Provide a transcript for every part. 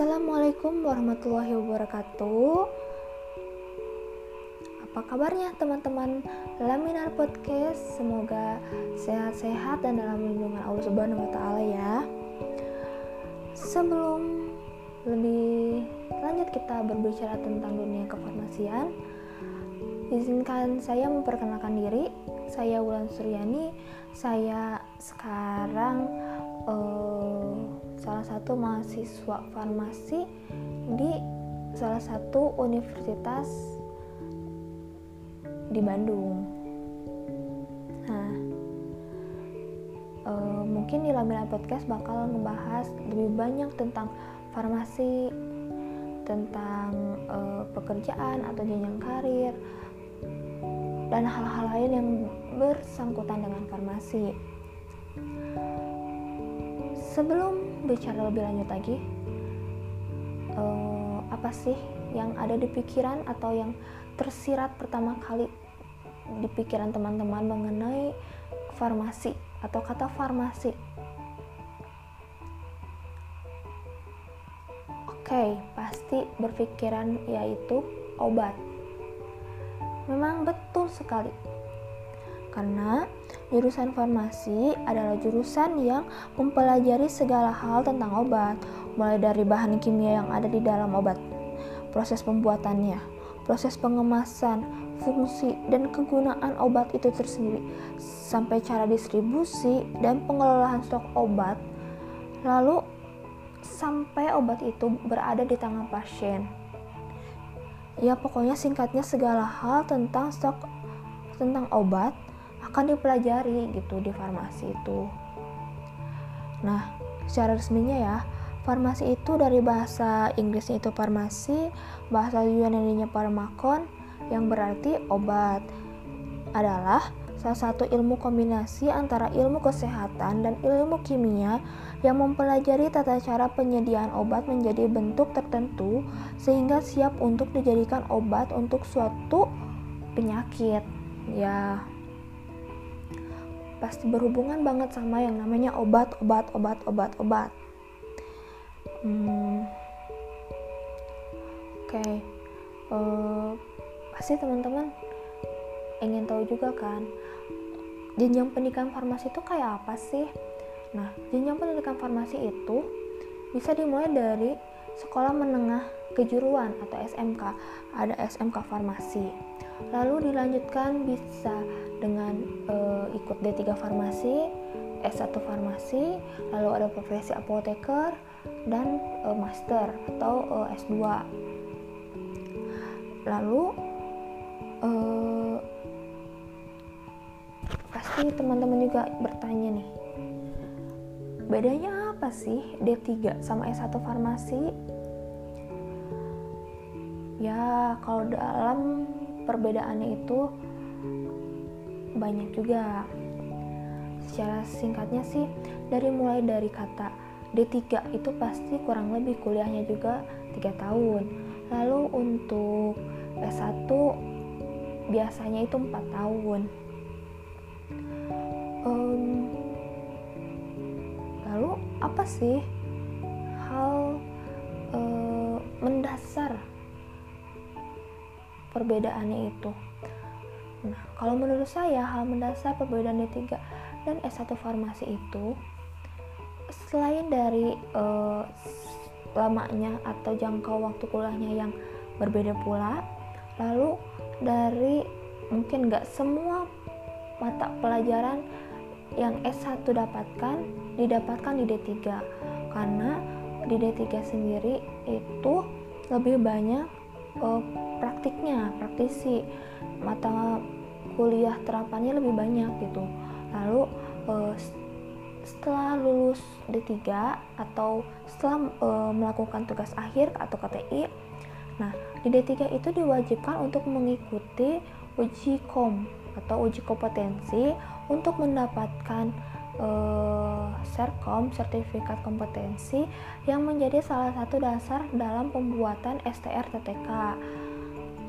Assalamualaikum warahmatullahi wabarakatuh. Apa kabarnya teman-teman Laminar Podcast? Semoga sehat-sehat dan dalam lindungan Allah Subhanahu wa taala ya. Sebelum lebih lanjut kita berbicara tentang dunia kefarmasian, izinkan saya memperkenalkan diri. Saya Wulan Suryani. Saya sekarang uh, salah satu mahasiswa farmasi di salah satu universitas di Bandung. Nah, uh, mungkin di Lamina Podcast bakal ngebahas lebih banyak tentang farmasi, tentang uh, pekerjaan atau jenjang karir, dan hal-hal lain yang bersangkutan dengan farmasi. Sebelum bicara lebih lanjut lagi, uh, apa sih yang ada di pikiran atau yang tersirat pertama kali di pikiran teman-teman mengenai farmasi atau kata farmasi? Oke, pasti berpikiran yaitu obat. Memang betul sekali. Karena jurusan farmasi adalah jurusan yang mempelajari segala hal tentang obat, mulai dari bahan kimia yang ada di dalam obat, proses pembuatannya, proses pengemasan, fungsi dan kegunaan obat itu tersendiri, sampai cara distribusi dan pengelolaan stok obat, lalu sampai obat itu berada di tangan pasien. Ya pokoknya singkatnya segala hal tentang stok tentang obat akan dipelajari gitu di farmasi itu. Nah, secara resminya ya, farmasi itu dari bahasa Inggrisnya itu farmasi, bahasa Yunani-nya farmakon yang berarti obat. Adalah salah satu ilmu kombinasi antara ilmu kesehatan dan ilmu kimia yang mempelajari tata cara penyediaan obat menjadi bentuk tertentu sehingga siap untuk dijadikan obat untuk suatu penyakit. Ya, pasti berhubungan banget sama yang namanya obat, obat, obat, obat, obat. Hmm, Oke, okay. uh, eh, pasti teman-teman ingin tahu juga kan, jenjang pendidikan farmasi itu kayak apa sih? Nah, jenjang pendidikan farmasi itu bisa dimulai dari sekolah menengah kejuruan atau SMK. Ada SMK farmasi. Lalu dilanjutkan bisa dengan e, ikut D3 farmasi, S1 farmasi, lalu ada profesi apoteker dan e, master atau e, S2. Lalu e, pasti teman-teman juga bertanya nih bedanya apa sih D3 sama S1 farmasi ya kalau dalam perbedaannya itu banyak juga. Secara singkatnya sih dari mulai dari kata D3 itu pasti kurang lebih kuliahnya juga 3 tahun. Lalu untuk S1 biasanya itu 4 tahun. Um, lalu apa sih hal uh, mendasar perbedaannya itu. Nah kalau menurut saya hal mendasar perbedaan D3 dan S1 farmasi itu selain dari uh, lamanya atau jangkau waktu kuliahnya yang berbeda pula lalu dari mungkin nggak semua mata pelajaran yang S1 dapatkan didapatkan di D3 karena di D3 sendiri itu lebih banyak uh, praktiknya, praktisi mata kuliah terapannya lebih banyak gitu. Lalu uh, setelah lulus D3 atau setelah uh, melakukan tugas akhir atau KTI, nah di D3 itu diwajibkan untuk mengikuti uji kom atau uji kompetensi untuk mendapatkan uh, Serkom sertifikat kompetensi yang menjadi salah satu dasar dalam pembuatan STR TTK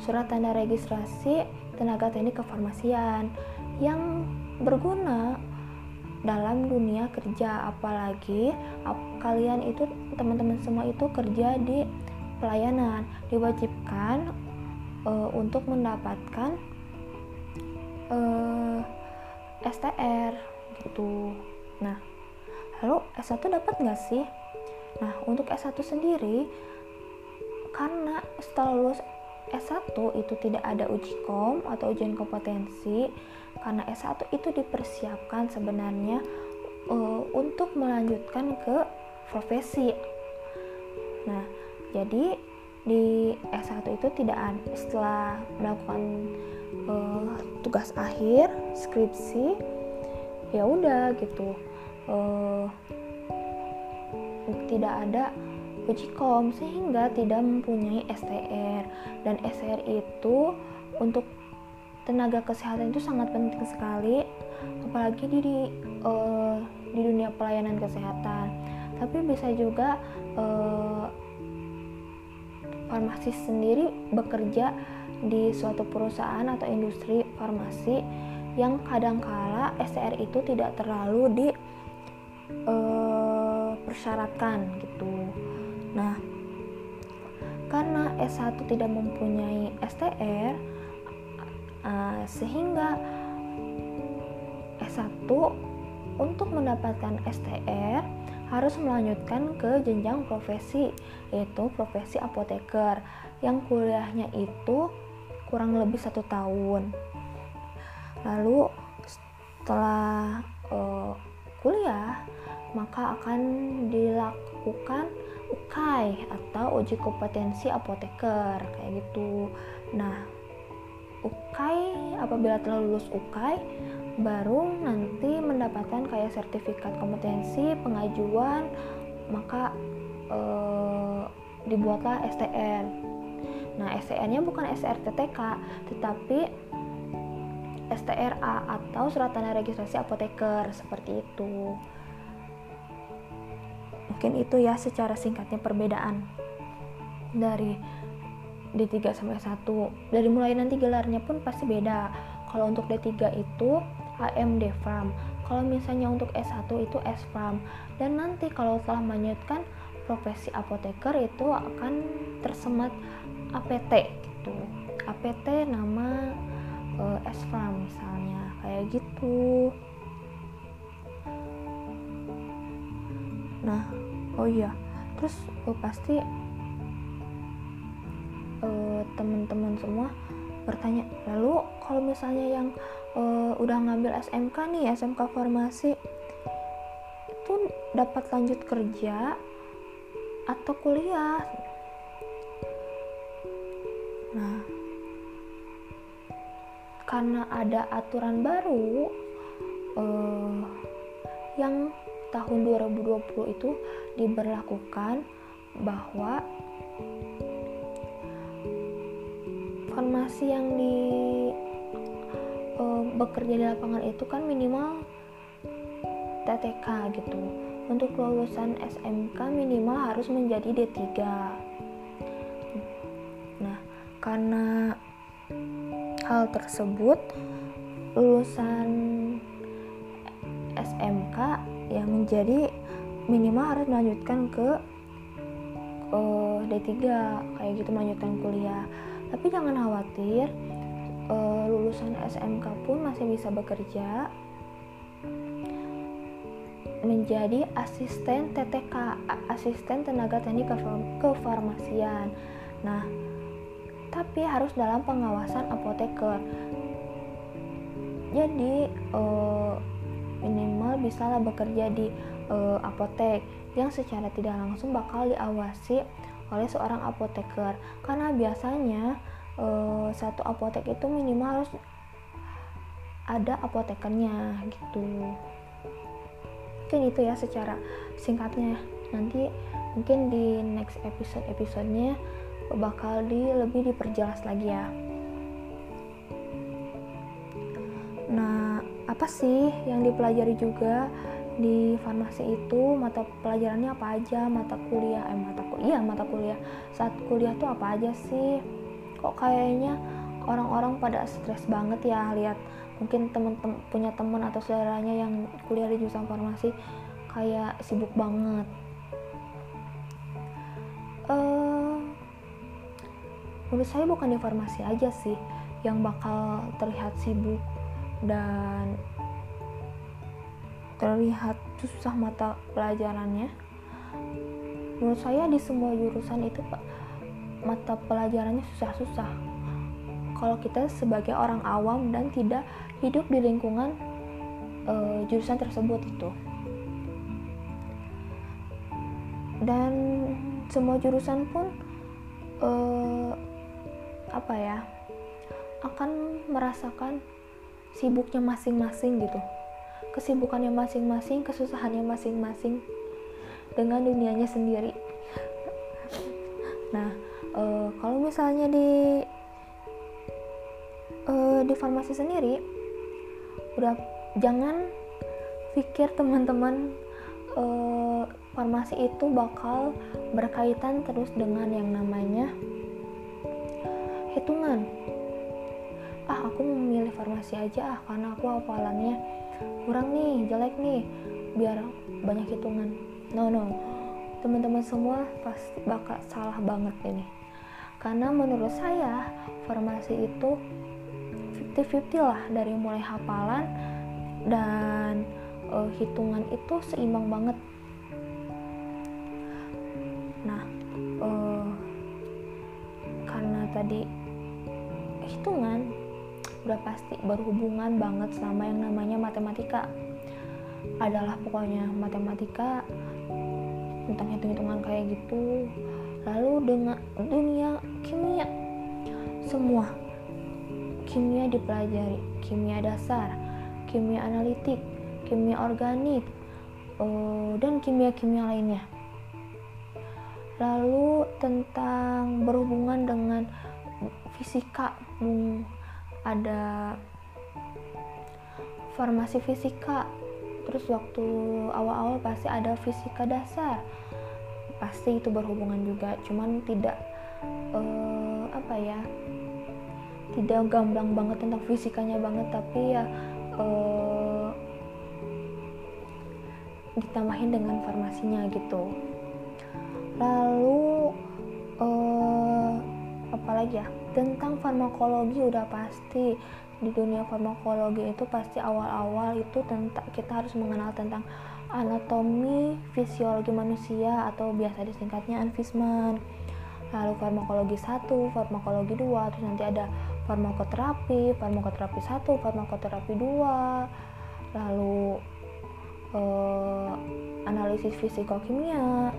surat tanda registrasi tenaga teknik kefarmasian yang berguna dalam dunia kerja. Apalagi ap, kalian itu teman-teman semua itu kerja di pelayanan. Diwajibkan uh, untuk mendapatkan uh, eh, STR gitu nah lalu S1 dapat nggak sih nah untuk S1 sendiri karena setelah lulus S1 itu tidak ada uji kom atau ujian kompetensi karena S1 itu dipersiapkan sebenarnya uh, untuk melanjutkan ke profesi. Nah, jadi di S1 itu tidak ada setelah melakukan uh, tugas akhir skripsi ya udah gitu. Uh, tidak ada uji kom sehingga tidak mempunyai STR dan STR itu untuk tenaga kesehatan itu sangat penting sekali apalagi di di, uh, di dunia pelayanan kesehatan. Tapi bisa juga uh, farmasis sendiri bekerja di suatu perusahaan atau industri farmasi yang kadangkala STR itu tidak terlalu di uh, persyaratkan gitu. Nah, karena S1 tidak mempunyai STR, uh, sehingga S1 untuk mendapatkan STR harus melanjutkan ke jenjang profesi yaitu profesi apoteker yang kuliahnya itu kurang lebih satu tahun lalu setelah uh, kuliah maka akan dilakukan UKAI atau uji kompetensi apoteker kayak gitu. Nah UKAI apabila telah lulus UKAI baru nanti mendapatkan kayak sertifikat kompetensi pengajuan maka e, dibuatlah STN nah STN nya bukan SRTTK tetapi STRA atau surat tanda registrasi apoteker seperti itu. Mungkin itu ya secara singkatnya perbedaan dari D3 sampai 1 dari mulai nanti gelarnya pun pasti beda. Kalau untuk D3 itu HMD Farm. Kalau misalnya untuk S1 itu S Farm. Dan nanti kalau telah melanjutkan profesi apoteker itu akan tersemat APT gitu. APT nama S Farm misalnya kayak gitu. Nah oh iya. Terus uh, pasti uh, teman-teman semua bertanya lalu kalau misalnya yang uh, udah ngambil SMK nih SMK farmasi itu dapat lanjut kerja atau kuliah karena ada aturan baru uh, yang tahun 2020 itu diberlakukan bahwa farmasi yang di uh, bekerja di lapangan itu kan minimal TTK gitu. Untuk lulusan SMK minimal harus menjadi D3 nah karena hal tersebut lulusan SMK yang menjadi minimal harus melanjutkan ke uh, D3 kayak gitu melanjutkan kuliah. Tapi jangan khawatir uh, lulusan SMK pun masih bisa bekerja menjadi asisten TTK asisten tenaga teknik kefarmasian. Nah tapi harus dalam pengawasan apoteker. Jadi uh, minimal bisalah bekerja di uh, apotek yang secara tidak langsung bakal diawasi oleh seorang apoteker. Karena biasanya uh, satu apotek itu minimal harus ada apotekernya gitu. Mungkin itu ya secara singkatnya. Nanti mungkin di next episode episodenya bakal di lebih diperjelas lagi ya. Nah apa sih yang dipelajari juga di farmasi itu? Mata pelajarannya apa aja? Mata kuliah eh mata kuliah iya mata kuliah. Saat kuliah tuh apa aja sih? Kok kayaknya orang-orang pada stres banget ya lihat. Mungkin temen tem punya teman atau saudaranya yang kuliah di jurusan farmasi kayak sibuk banget menurut saya bukan di farmasi aja sih yang bakal terlihat sibuk dan terlihat susah mata pelajarannya. Menurut saya di semua jurusan itu mata pelajarannya susah-susah. Kalau kita sebagai orang awam dan tidak hidup di lingkungan uh, jurusan tersebut itu. Dan semua jurusan pun uh, apa ya akan merasakan sibuknya masing-masing gitu. Kesibukannya masing-masing kesusahannya masing-masing dengan dunianya sendiri. Nah uh, kalau misalnya di uh, di farmasi sendiri udah jangan pikir teman-teman uh, farmasi itu bakal berkaitan terus dengan yang namanya hitungan. Ah aku memilih farmasi aja ah karena aku hafalannya kurang nih jelek nih biar banyak hitungan. No no. Teman-teman semua pasti bakal salah banget ini. Karena menurut saya farmasi itu 50-50 lah dari mulai hafalan dan uh, hitungan itu seimbang banget tadi. Hitungan. Udah pasti berhubungan banget sama yang namanya matematika. Adalah pokoknya matematika tentang hitung-hitungan kayak gitu. Lalu dengan dunia kimia. Semua kimia dipelajari. Kimia dasar kimia analitik kimia organik uh, dan kimia-kimia lainnya. Lalu tentang berhubungan dengan fisika ada farmasi fisika. Terus waktu awal-awal pasti ada fisika dasar. Pasti itu berhubungan juga cuman tidak uh, apa ya tidak gamblang banget tentang fisikanya banget tapi ya uh, ditambahin dengan farmasinya gitu. Lalu uh, apa lagi ya tentang farmakologi udah pasti. Di dunia farmakologi itu pasti awal-awal itu tentang kita harus mengenal tentang anatomi fisiologi manusia atau biasa disingkatnya anfisman. Lalu farmakologi 1, farmakologi 2, terus nanti ada farmakoterapi, farmakoterapi 1, farmakoterapi 2, lalu eh, analisis fisikokimia,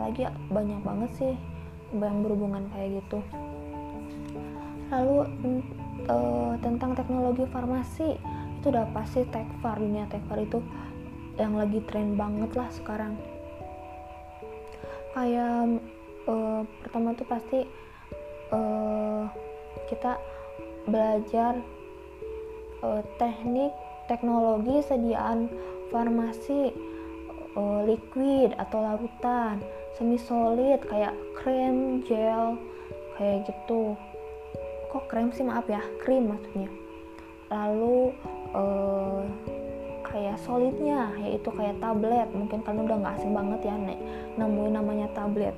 apalagi banyak banget sih yang berhubungan kayak gitu. Lalu e, tentang teknologi farmasi itu udah pasti tekfar dunia tekfar itu yang lagi tren banget lah sekarang? Kayak e, pertama tuh pasti e, kita belajar e, teknik teknologi sediaan farmasi uh, liquid atau larutan semi solid kayak krem gel kayak gitu. Kok krem sih? Maaf ya krim maksudnya. Lalu uh, kayak solidnya yaitu kayak tablet. Mungkin kalian udah nggak asing banget ya nek nemuin namanya tablet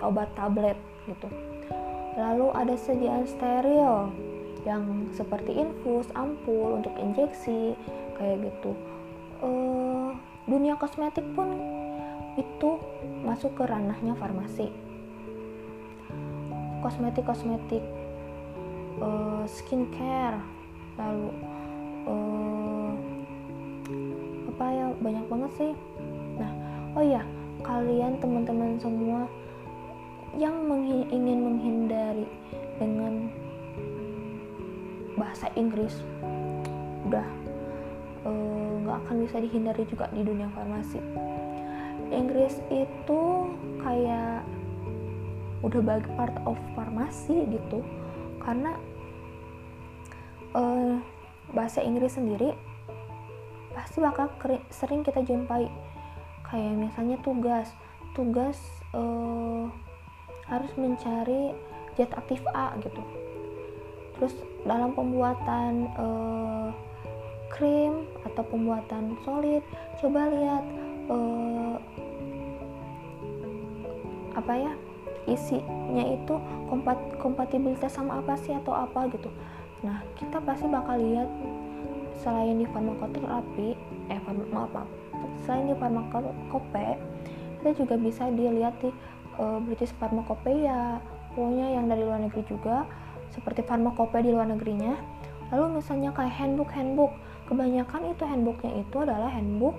obat tablet gitu. Lalu ada sediaan steril yang seperti infus, ampul untuk injeksi kayak gitu. Uh, dunia kosmetik pun itu masuk ke ranahnya farmasi. Kosmetik kosmetik uh, skincare lalu uh, apa ya banyak banget sih. Nah oh ya kalian teman-teman semua yang menghi ingin menghindari dengan bahasa Inggris udah uh, nggak akan bisa dihindari juga di dunia farmasi Inggris itu kayak udah bagi part of farmasi gitu. Karena uh, bahasa Inggris sendiri pasti bakal sering kita jumpai. Kayak misalnya tugas. Tugas uh, harus mencari zat aktif A gitu. Terus dalam pembuatan uh, krim atau pembuatan solid coba lihat uh, apa ya isinya itu kompat kompatibilitas sama apa sih atau apa gitu. Nah kita pasti bakal lihat selain di farmakoterapi eh farm, maaf, maaf selain di farmakope kita juga bisa dilihat di uh, British Pharmacopeia pokoknya yang dari luar negeri juga seperti farmakope di luar negerinya. Lalu misalnya kayak handbook handbook. Kebanyakan itu handbooknya itu adalah handbook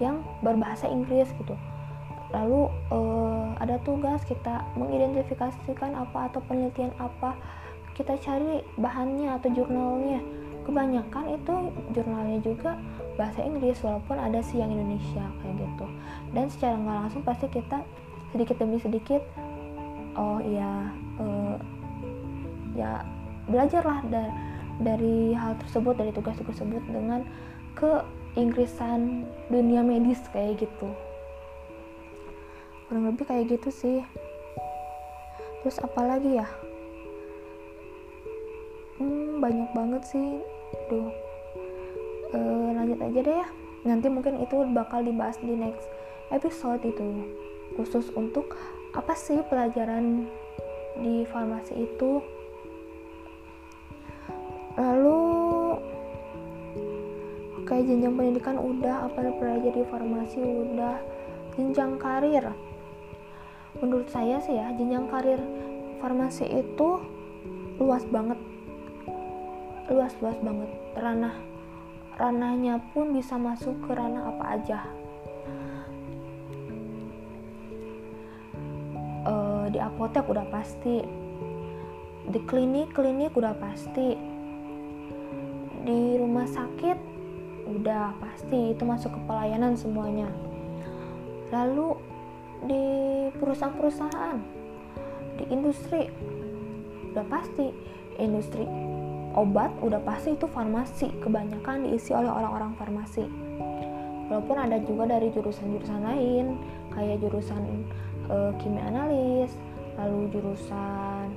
yang berbahasa Inggris gitu lalu uh, ada tugas kita mengidentifikasikan apa atau penelitian apa. Kita cari bahannya atau jurnalnya. Kebanyakan itu jurnalnya juga bahasa Inggris walaupun ada sih yang Indonesia kayak gitu. Dan secara nggak langsung pasti kita sedikit demi sedikit oh iya uh, ya belajarlah da dari hal tersebut dari tugas tersebut dengan ke Inggrisan dunia medis kayak gitu kurang lebih kayak gitu sih. Terus apa lagi ya? Hmm, banyak banget sih. Duh. E, lanjut aja deh ya. Nanti mungkin itu bakal dibahas di next episode itu. Khusus untuk apa sih pelajaran di farmasi itu? Lalu kayak jenjang pendidikan udah apa belajar di farmasi udah? Jenjang karir menurut saya sih ya jenjang karir farmasi itu luas banget. Luas luas banget. Ranah ranahnya pun bisa masuk ke ranah apa aja. E, di apotek udah pasti. Di klinik klinik udah pasti. Di rumah sakit udah pasti. Itu masuk ke pelayanan semuanya. Lalu di perusahaan-perusahaan di industri. Udah pasti industri obat udah pasti itu farmasi kebanyakan diisi oleh orang-orang farmasi. Walaupun ada juga dari jurusan-jurusan lain kayak jurusan e, kimia analis lalu jurusan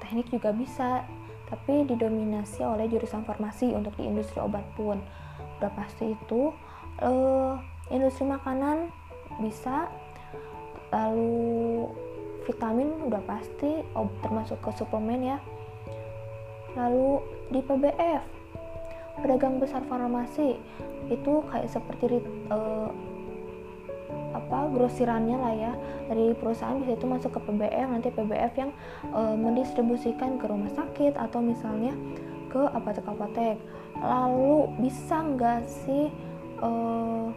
teknik juga bisa tapi didominasi oleh jurusan farmasi untuk di industri obat pun. Udah pasti itu e, industri makanan bisa lalu vitamin udah pasti oh, termasuk ke suplemen ya. Lalu di PBF pedagang besar farmasi itu kayak seperti uh, apa grosirannya lah ya. Dari perusahaan bisa itu masuk ke PBF nanti PBF yang uh, mendistribusikan ke rumah sakit atau misalnya ke apotek-apotek. Lalu bisa nggak sih uh,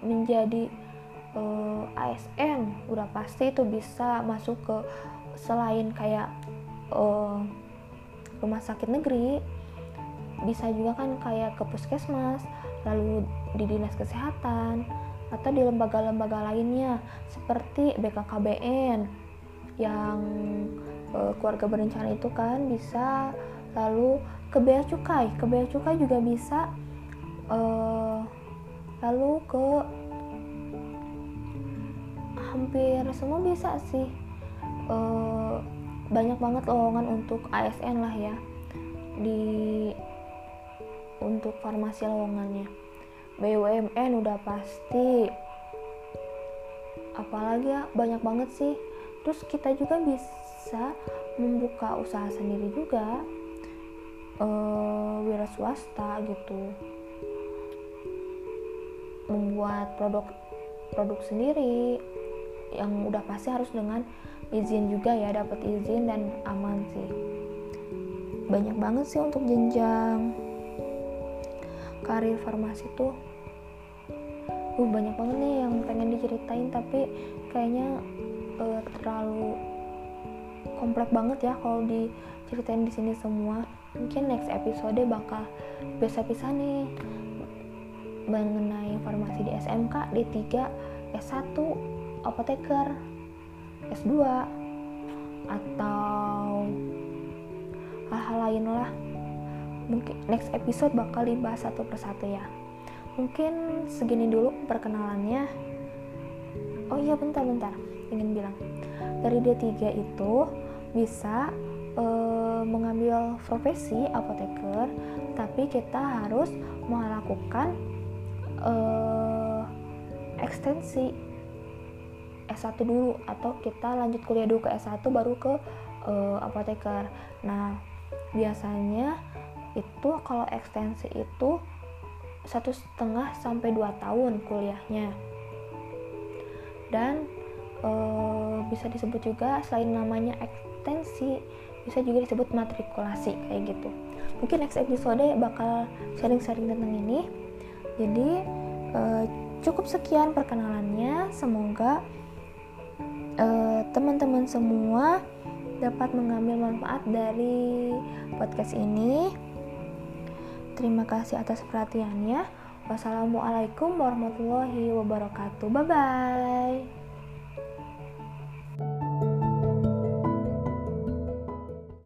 menjadi uh, eh, ASN udah pasti itu bisa masuk ke selain kayak uh, rumah sakit negeri bisa juga kan kayak ke puskesmas lalu di dinas kesehatan atau di lembaga-lembaga lainnya seperti BKKBN yang uh, keluarga berencana itu kan bisa lalu ke bea cukai. Ke bea cukai juga bisa uh, lalu ke hampir semua bisa sih. E, banyak banget lowongan untuk ASN lah ya. Di untuk farmasi lowongannya. BUMN udah pasti. Apalagi ya banyak banget sih. Terus kita juga bisa membuka usaha sendiri juga. E, wira swasta gitu membuat produk produk sendiri yang udah pasti harus dengan izin juga ya dapat izin dan aman sih. Banyak banget sih untuk jenjang. Karir farmasi tuh uh banyak banget nih yang pengen diceritain tapi kayaknya uh, terlalu kompleks banget ya kalau diceritain di sini semua. Mungkin next episode bakal bisa-bisa nih mengenai farmasi di SMK, D3, S1, apoteker, S2, atau hal-hal lain lah. Mungkin next episode bakal dibahas satu persatu ya. Mungkin segini dulu perkenalannya. Oh iya bentar-bentar, ingin bilang. dari D3 itu bisa e, mengambil profesi apoteker tapi kita harus melakukan e, ekstensi S1 dulu atau kita lanjut kuliah dulu ke S1 baru ke e, apoteker nah biasanya itu kalau ekstensi itu satu setengah sampai dua tahun kuliahnya. Dan e, bisa disebut juga selain namanya ekstensi bisa juga disebut matrikulasi kayak gitu. Mungkin next episode bakal sharing-sharing tentang ini jadi e, cukup sekian perkenalannya semoga teman-teman semua dapat mengambil manfaat dari podcast ini. Terima kasih atas perhatiannya. Wassalamualaikum warahmatullahi wabarakatuh. Bye bye.